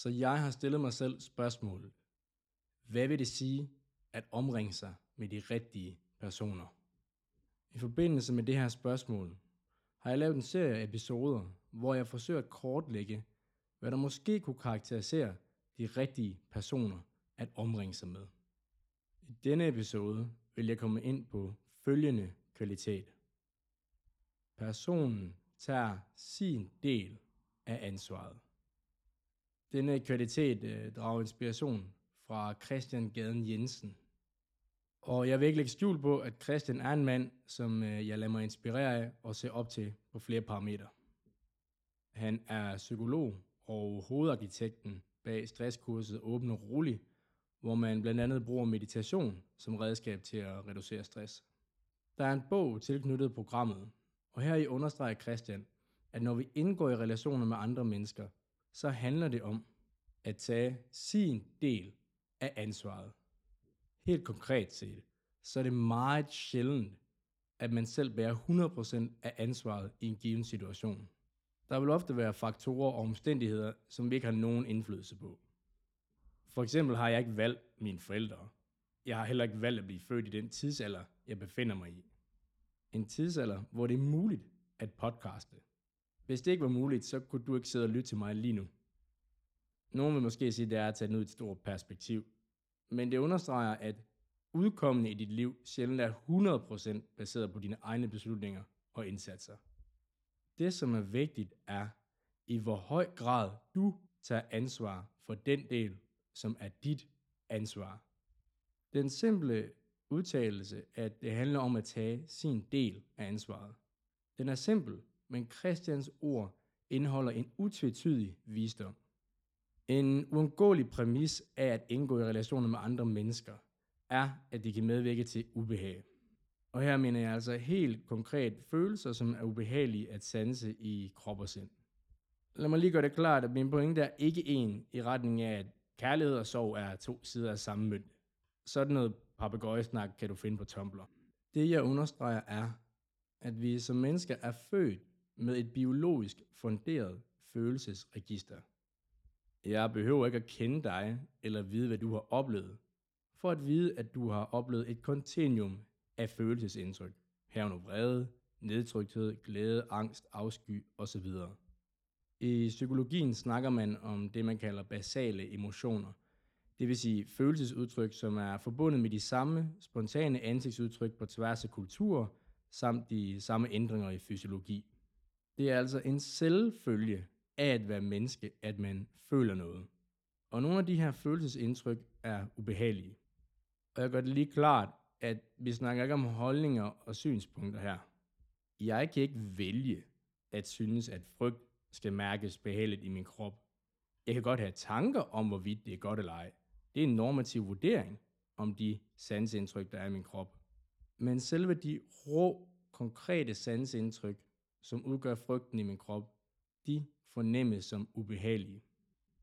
Så jeg har stillet mig selv spørgsmålet. Hvad vil det sige at omringe sig med de rigtige personer? I forbindelse med det her spørgsmål har jeg lavet en serie af episoder, hvor jeg forsøger at kortlægge, hvad der måske kunne karakterisere de rigtige personer at omringe sig med. I denne episode vil jeg komme ind på følgende kvalitet. Personen tager sin del af ansvaret. Denne kvalitet øh, drager inspiration fra Christian Gaden Jensen. Og jeg vil ikke lægge skjul på, at Christian er en mand, som øh, jeg lader mig inspirere af og se op til på flere parametre. Han er psykolog og hovedarkitekten bag stresskurset Åben og Rolig, hvor man blandt andet bruger meditation som redskab til at reducere stress. Der er en bog tilknyttet programmet, og her i understreger Christian, at når vi indgår i relationer med andre mennesker, så handler det om at tage sin del af ansvaret. Helt konkret set, så er det meget sjældent, at man selv bærer 100% af ansvaret i en given situation. Der vil ofte være faktorer og omstændigheder, som vi ikke har nogen indflydelse på. For eksempel har jeg ikke valgt mine forældre. Jeg har heller ikke valgt at blive født i den tidsalder, jeg befinder mig i. En tidsalder, hvor det er muligt at podcaste. Hvis det ikke var muligt, så kunne du ikke sidde og lytte til mig lige nu. Nogen vil måske sige, at det er at tage det ud i et stort perspektiv. Men det understreger, at udkommende i dit liv sjældent er 100% baseret på dine egne beslutninger og indsatser. Det, som er vigtigt, er, i hvor høj grad du tager ansvar for den del, som er dit ansvar. Den simple udtalelse, at det handler om at tage sin del af ansvaret. Den er simpel, men Christians ord indeholder en utvetydig visdom. En uundgåelig præmis af at indgå i relationer med andre mennesker er, at det kan medvirke til ubehag. Og her mener jeg altså helt konkret følelser, som er ubehagelige at sanse i krop og sind. Lad mig lige gøre det klart, at min pointe er ikke en i retning af, at kærlighed og sorg er to sider af samme mønt. Sådan noget papegøjesnak kan du finde på Tumblr. Det jeg understreger er, at vi som mennesker er født med et biologisk funderet følelsesregister. Jeg behøver ikke at kende dig eller vide, hvad du har oplevet, for at vide, at du har oplevet et kontinuum af følelsesindtryk, herunder vrede, nedtrykthed, glæde, angst, afsky osv. I psykologien snakker man om det, man kalder basale emotioner, det vil sige følelsesudtryk, som er forbundet med de samme spontane ansigtsudtryk på tværs af kulturer, samt de samme ændringer i fysiologi. Det er altså en selvfølge af at være menneske, at man føler noget. Og nogle af de her følelsesindtryk er ubehagelige. Og jeg gør det lige klart, at vi snakker ikke om holdninger og synspunkter her. Jeg kan ikke vælge at synes, at frygt skal mærkes behageligt i min krop. Jeg kan godt have tanker om, hvorvidt det er godt eller ej. Det er en normativ vurdering om de sansindtryk, der er i min krop. Men selve de rå, konkrete sansindtryk, som udgør frygten i min krop, de fornemmes som ubehagelige.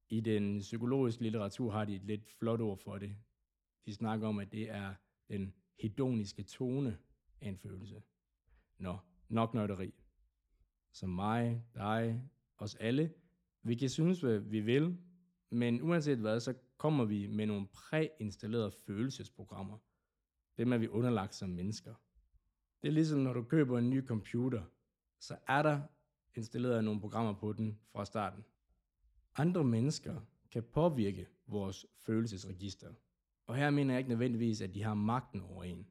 I den psykologiske litteratur har de et lidt flot ord for det. De snakker om, at det er den hedoniske tone af en følelse. Nå, nok nørderi. Som mig, dig, os alle, vi kan synes, hvad vi vil, men uanset hvad, så kommer vi med nogle præinstallerede følelsesprogrammer. Dem er vi underlagt som mennesker. Det er ligesom, når du køber en ny computer, så er der installeret nogle programmer på den fra starten. Andre mennesker kan påvirke vores følelsesregister. Og her mener jeg ikke nødvendigvis, at de har magten over en.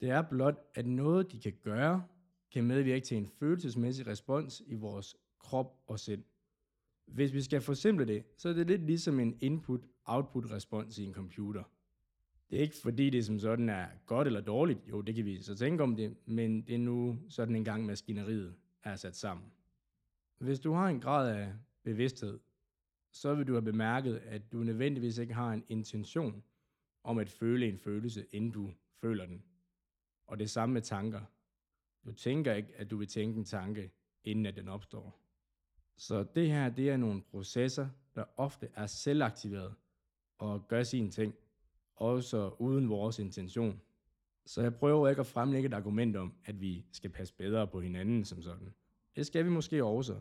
Det er blot, at noget, de kan gøre, kan medvirke til en følelsesmæssig respons i vores krop og sind. Hvis vi skal forsimple det, så er det lidt ligesom en input-output-respons i en computer. Det er ikke fordi det som sådan er godt eller dårligt, jo det kan vi så tænke om det, men det er nu sådan en gang maskineriet er sat sammen. Hvis du har en grad af bevidsthed, så vil du have bemærket, at du nødvendigvis ikke har en intention om at føle en følelse, inden du føler den. Og det samme med tanker. Du tænker ikke, at du vil tænke en tanke, inden at den opstår. Så det her, det er nogle processer, der ofte er selvaktiveret og gør sine ting, også uden vores intention. Så jeg prøver ikke at fremlægge et argument om, at vi skal passe bedre på hinanden som sådan. Det skal vi måske også.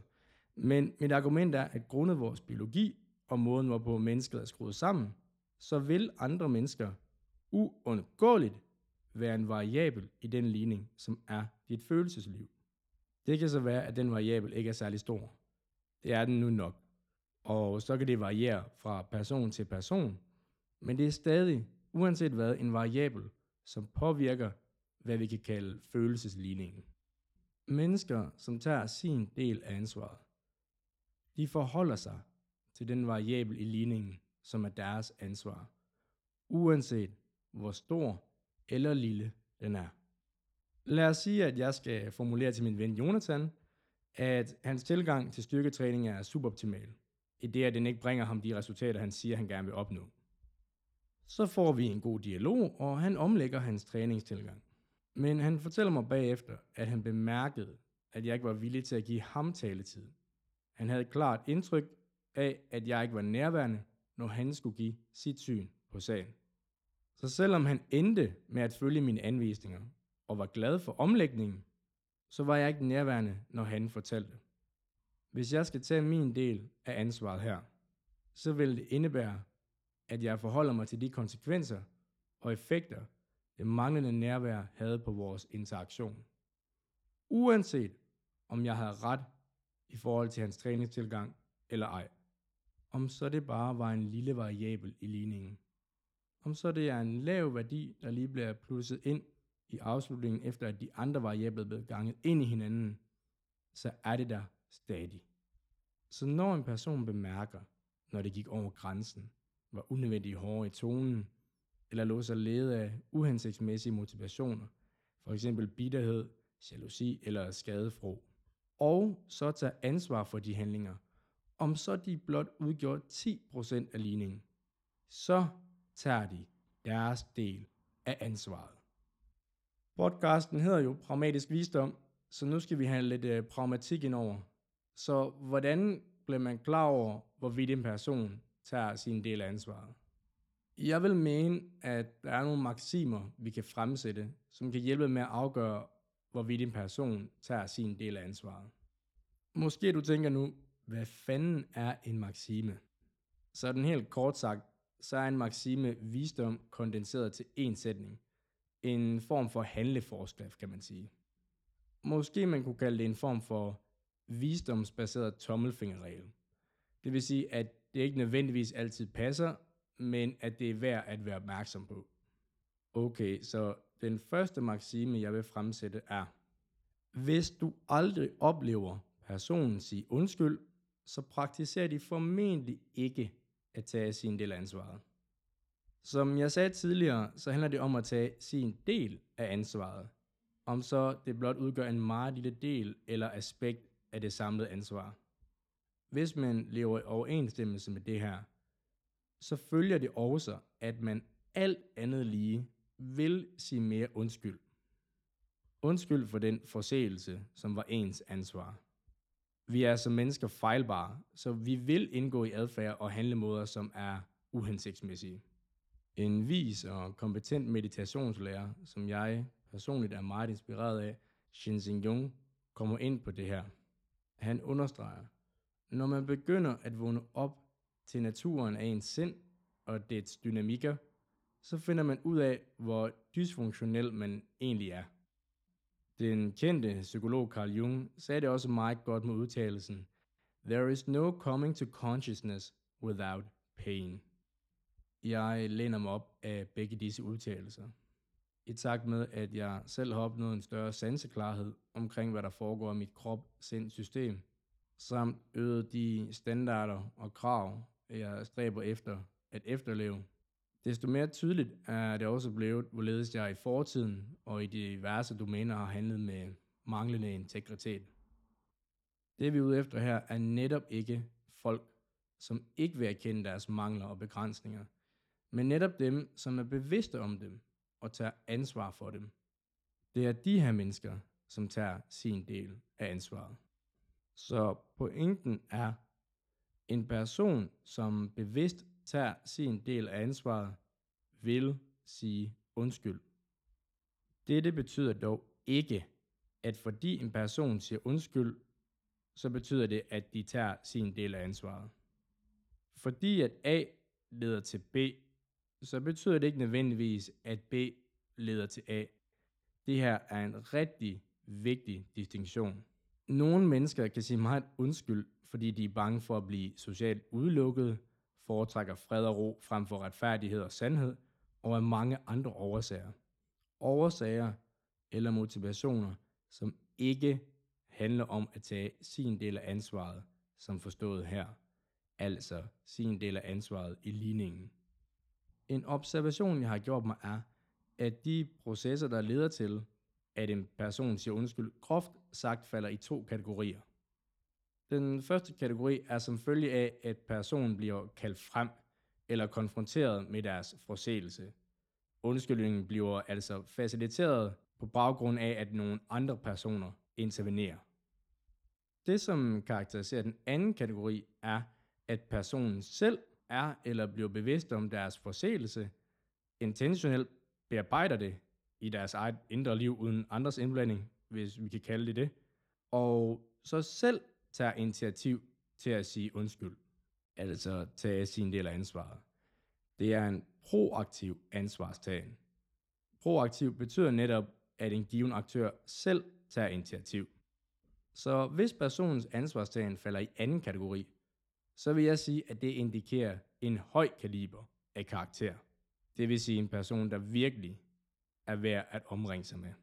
Men mit argument er, at grundet vores biologi og måden, hvorpå mennesket er skruet sammen, så vil andre mennesker uundgåeligt være en variabel i den ligning, som er dit følelsesliv. Det kan så være, at den variabel ikke er særlig stor. Det er den nu nok. Og så kan det variere fra person til person, men det er stadig, uanset hvad, en variabel, som påvirker, hvad vi kan kalde følelsesligningen. Mennesker, som tager sin del af ansvaret, de forholder sig til den variabel i ligningen, som er deres ansvar, uanset hvor stor eller lille den er. Lad os sige, at jeg skal formulere til min ven Jonathan, at hans tilgang til styrketræning er suboptimal, i det at den ikke bringer ham de resultater, han siger, han gerne vil opnå. Så får vi en god dialog, og han omlægger hans træningstilgang. Men han fortæller mig bagefter, at han bemærkede, at jeg ikke var villig til at give ham taletid. Han havde et klart indtryk af, at jeg ikke var nærværende, når han skulle give sit syn på sagen. Så selvom han endte med at følge mine anvisninger og var glad for omlægningen, så var jeg ikke nærværende, når han fortalte. Hvis jeg skal tage min del af ansvaret her, så vil det indebære, at jeg forholder mig til de konsekvenser og effekter, det manglende nærvær havde på vores interaktion. Uanset om jeg havde ret i forhold til hans træningstilgang eller ej. Om så det bare var en lille variabel i ligningen. Om så det er en lav værdi, der lige bliver plusset ind i afslutningen, efter at de andre variabler blev ganget ind i hinanden, så er det der stadig. Så når en person bemærker, når det gik over grænsen, var unødvendigt hårde i tonen, eller lå sig lede af uhensigtsmæssige motivationer, for eksempel bitterhed, jalousi eller skadefro, og så tage ansvar for de handlinger, om så de blot udgjorde 10% af ligningen, så tager de deres del af ansvaret. Podcasten hedder jo Pragmatisk Visdom, så nu skal vi have lidt øh, pragmatik ind over. Så hvordan bliver man klar over, hvorvidt en person tager sin del af ansvaret? Jeg vil mene, at der er nogle maksimer, vi kan fremsætte, som kan hjælpe med at afgøre, hvorvidt en person tager sin del af ansvaret. Måske du tænker nu, hvad fanden er en maksime? Så den helt kort sagt, så er en maksime visdom kondenseret til en sætning. En form for handleforskrift, kan man sige. Måske man kunne kalde det en form for visdomsbaseret tommelfingerregel. Det vil sige, at det ikke nødvendigvis altid passer, men at det er værd at være opmærksom på. Okay, så den første maksime, jeg vil fremsætte er, hvis du aldrig oplever personen sige undskyld, så praktiserer de formentlig ikke at tage sin del af ansvaret. Som jeg sagde tidligere, så handler det om at tage sin del af ansvaret. Om så det blot udgør en meget lille del eller aspekt af det samlede ansvar. Hvis man lever i overensstemmelse med det her, så følger det også, at man alt andet lige vil sige mere undskyld. Undskyld for den forseelse, som var ens ansvar. Vi er som mennesker fejlbare, så vi vil indgå i adfærd og handlemåder, som er uhensigtsmæssige. En vis og kompetent meditationslærer, som jeg personligt er meget inspireret af, Shinzin Jung, kommer ind på det her. Han understreger, når man begynder at vågne op til naturen af ens sind og dets dynamikker, så finder man ud af, hvor dysfunktionel man egentlig er. Den kendte psykolog Carl Jung sagde det også meget godt med udtalelsen, There is no coming to consciousness without pain. Jeg læner mig op af begge disse udtalelser. I takt med, at jeg selv har opnået en større sanseklarhed omkring, hvad der foregår i mit krop sind system, samt øget de standarder og krav, jeg stræber efter at efterleve, Desto mere tydeligt er det også blevet, hvorledes jeg i fortiden og i diverse domæner har handlet med manglende integritet. Det vi er ude efter her er netop ikke folk, som ikke vil erkende deres mangler og begrænsninger, men netop dem, som er bevidste om dem og tager ansvar for dem. Det er de her mennesker, som tager sin del af ansvaret. Så pointen er, en person, som bevidst tager sin del af ansvaret, vil sige undskyld. Dette betyder dog ikke, at fordi en person siger undskyld, så betyder det, at de tager sin del af ansvaret. Fordi at A leder til B, så betyder det ikke nødvendigvis, at B leder til A. Det her er en rigtig vigtig distinktion. Nogle mennesker kan sige meget undskyld, fordi de er bange for at blive socialt udelukket, foretrækker fred og ro frem for retfærdighed og sandhed, og af mange andre årsager. Årsager eller motivationer, som ikke handler om at tage sin del af ansvaret, som forstået her, altså sin del af ansvaret i ligningen. En observation, jeg har gjort mig, er, at de processer, der leder til, at en person siger undskyld, groft sagt falder i to kategorier. Den første kategori er som følge af, at personen bliver kaldt frem eller konfronteret med deres forseelse. Undskyldningen bliver altså faciliteret på baggrund af, at nogle andre personer intervenerer. Det, som karakteriserer den anden kategori, er, at personen selv er eller bliver bevidst om deres forseelse, intentionelt bearbejder det i deres eget indre liv uden andres indblanding, hvis vi kan kalde det det, og så selv tager initiativ til at sige undskyld, altså tage sin del af ansvaret. Det er en proaktiv ansvarstagen. Proaktiv betyder netop, at en given aktør selv tager initiativ. Så hvis personens ansvarstagen falder i anden kategori, så vil jeg sige, at det indikerer en høj kaliber af karakter. Det vil sige en person, der virkelig er værd at omringe sig med.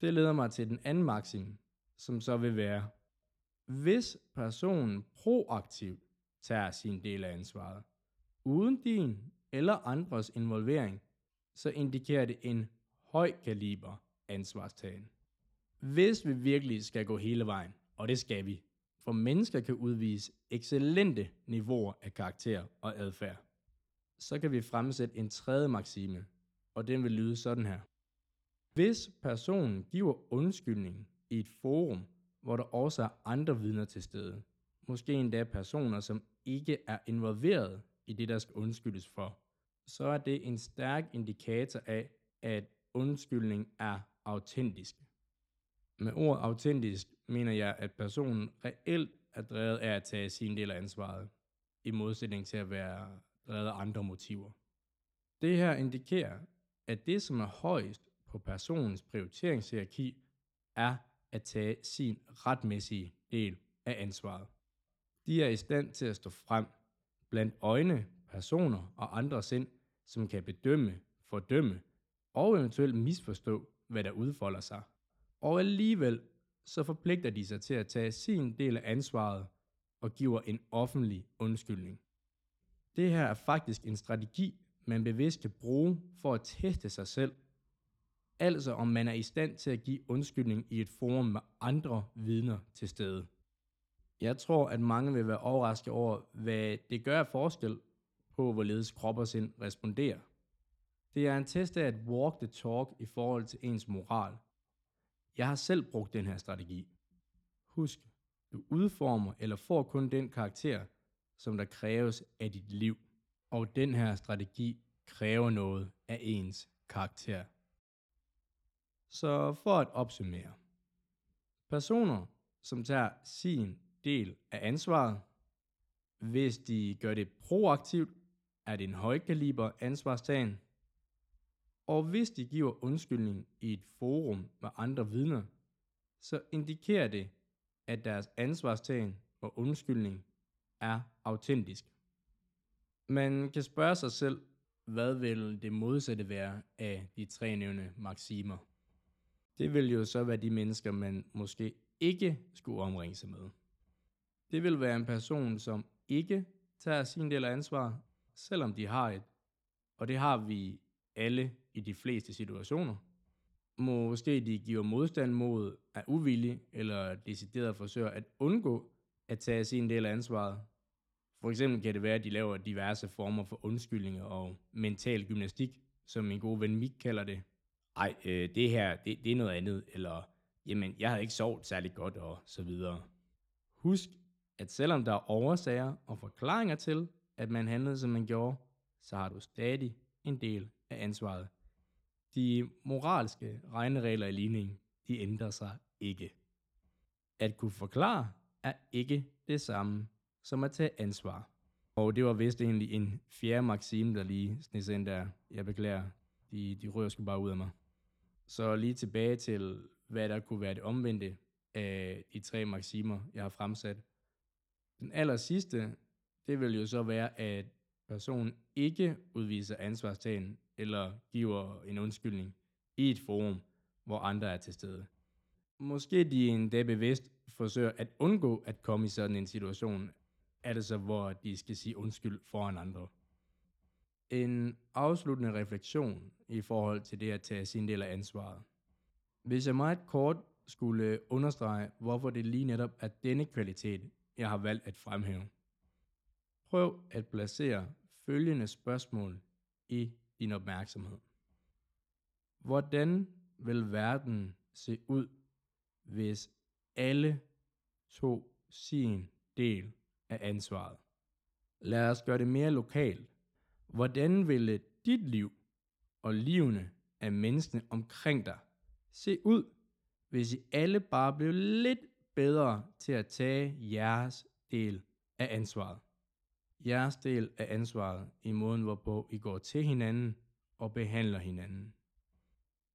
Det leder mig til den anden maksim, som så vil være, hvis personen proaktivt tager sin del af ansvaret, uden din eller andres involvering, så indikerer det en høj kaliber ansvarstagen. Hvis vi virkelig skal gå hele vejen, og det skal vi, for mennesker kan udvise excellente niveauer af karakter og adfærd, så kan vi fremsætte en tredje maxime, og den vil lyde sådan her. Hvis personen giver undskyldning i et forum, hvor der også er andre vidner til stede, måske endda personer, som ikke er involveret i det, der skal undskyldes for, så er det en stærk indikator af, at undskyldning er autentisk. Med ordet autentisk mener jeg, at personen reelt er drevet af at tage sin del af ansvaret, i modsætning til at være drevet af andre motiver. Det her indikerer, at det, som er højst på personens prioriteringshierarki, er at tage sin retmæssige del af ansvaret. De er i stand til at stå frem blandt øjne, personer og andre sind, som kan bedømme, fordømme og eventuelt misforstå, hvad der udfolder sig. Og alligevel så forpligter de sig til at tage sin del af ansvaret og giver en offentlig undskyldning. Det her er faktisk en strategi, man bevidst kan bruge for at teste sig selv. Altså om man er i stand til at give undskyldning i et forum med andre vidner til stede. Jeg tror, at mange vil være overrasket over, hvad det gør af forskel på, hvorledes krop og sind responderer. Det er en test af at walk the talk i forhold til ens moral. Jeg har selv brugt den her strategi. Husk, du udformer eller får kun den karakter, som der kræves af dit liv. Og den her strategi kræver noget af ens karakter. Så for at opsummere. Personer, som tager sin del af ansvaret, hvis de gør det proaktivt, er det en højkaliber ansvarstagen. Og hvis de giver undskyldning i et forum med andre vidner, så indikerer det, at deres ansvarstagen og undskyldning er autentisk. Man kan spørge sig selv, hvad vil det modsatte være af de tre nævne maksimer? Det vil jo så være de mennesker, man måske ikke skulle omringe sig med. Det vil være en person, som ikke tager sin del af ansvar, selvom de har et. Og det har vi alle i de fleste situationer. Måske de giver modstand mod at uvillig eller decideret forsøger at undgå at tage sin del af ansvaret. For eksempel kan det være, at de laver diverse former for undskyldninger og mental gymnastik, som min gode ven Mik kalder det. Ej, øh, det her, det, det er noget andet, eller jamen, jeg havde ikke sovet særlig godt, og så videre. Husk, at selvom der er årsager og forklaringer til, at man handlede, som man gjorde, så har du stadig en del af ansvaret. De moralske regneregler i ligningen, de ændrer sig ikke. At kunne forklare er ikke det samme som at tage ansvar. Og det var vist egentlig en fjerde maxime, der lige sned ind der. Jeg beklager, de, de rører skulle bare ud af mig. Så lige tilbage til, hvad der kunne være det omvendte af de tre maximer, jeg har fremsat. Den aller sidste, det vil jo så være, at personen ikke udviser ansvarstagen eller giver en undskyldning i et forum, hvor andre er til stede. Måske de endda bevidst forsøger at undgå at komme i sådan en situation, er det så, hvor de skal sige undskyld foran andre. En afsluttende refleksion i forhold til det at tage sin del af ansvaret. Hvis jeg meget kort skulle understrege, hvorfor det lige netop er denne kvalitet, jeg har valgt at fremhæve. Prøv at placere følgende spørgsmål i din opmærksomhed. Hvordan vil verden se ud, hvis alle tog sin del af ansvaret? Lad os gøre det mere lokalt. Hvordan ville dit liv og livene af menneskene omkring dig se ud, hvis I alle bare blev lidt bedre til at tage jeres del af ansvaret? Jeres del af ansvaret i måden, hvorpå I går til hinanden og behandler hinanden.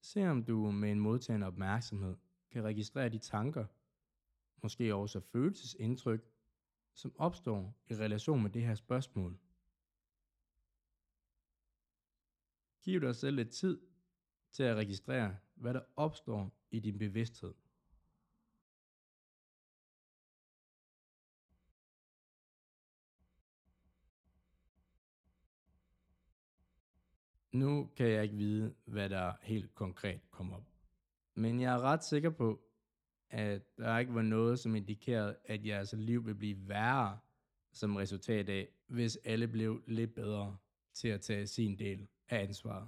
Se om du med en modtagende opmærksomhed kan registrere de tanker, måske også følelsesindtryk, som opstår i relation med det her spørgsmål. Giv dig selv lidt tid til at registrere, hvad der opstår i din bevidsthed. Nu kan jeg ikke vide, hvad der helt konkret kommer op. Men jeg er ret sikker på, at der ikke var noget, som indikerede, at jeres liv vil blive værre som resultat af, hvis alle blev lidt bedre til at tage sin del af ansvaret.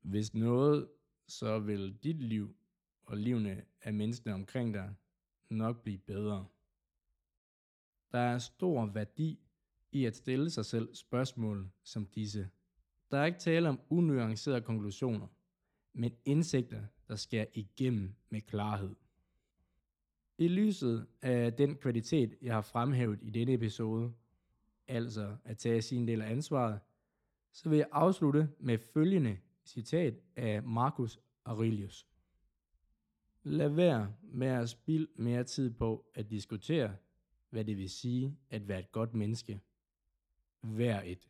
Hvis noget, så vil dit liv og livene af menneskene omkring dig nok blive bedre. Der er stor værdi i at stille sig selv spørgsmål som disse. Der er ikke tale om unuancerede konklusioner, men indsigter, der skærer igennem med klarhed. I lyset af den kvalitet, jeg har fremhævet i denne episode, altså at tage sin del af ansvaret, så vil jeg afslutte med følgende citat af Marcus Aurelius. Lad være med at spilde mere tid på at diskutere, hvad det vil sige at være et godt menneske. Vær et.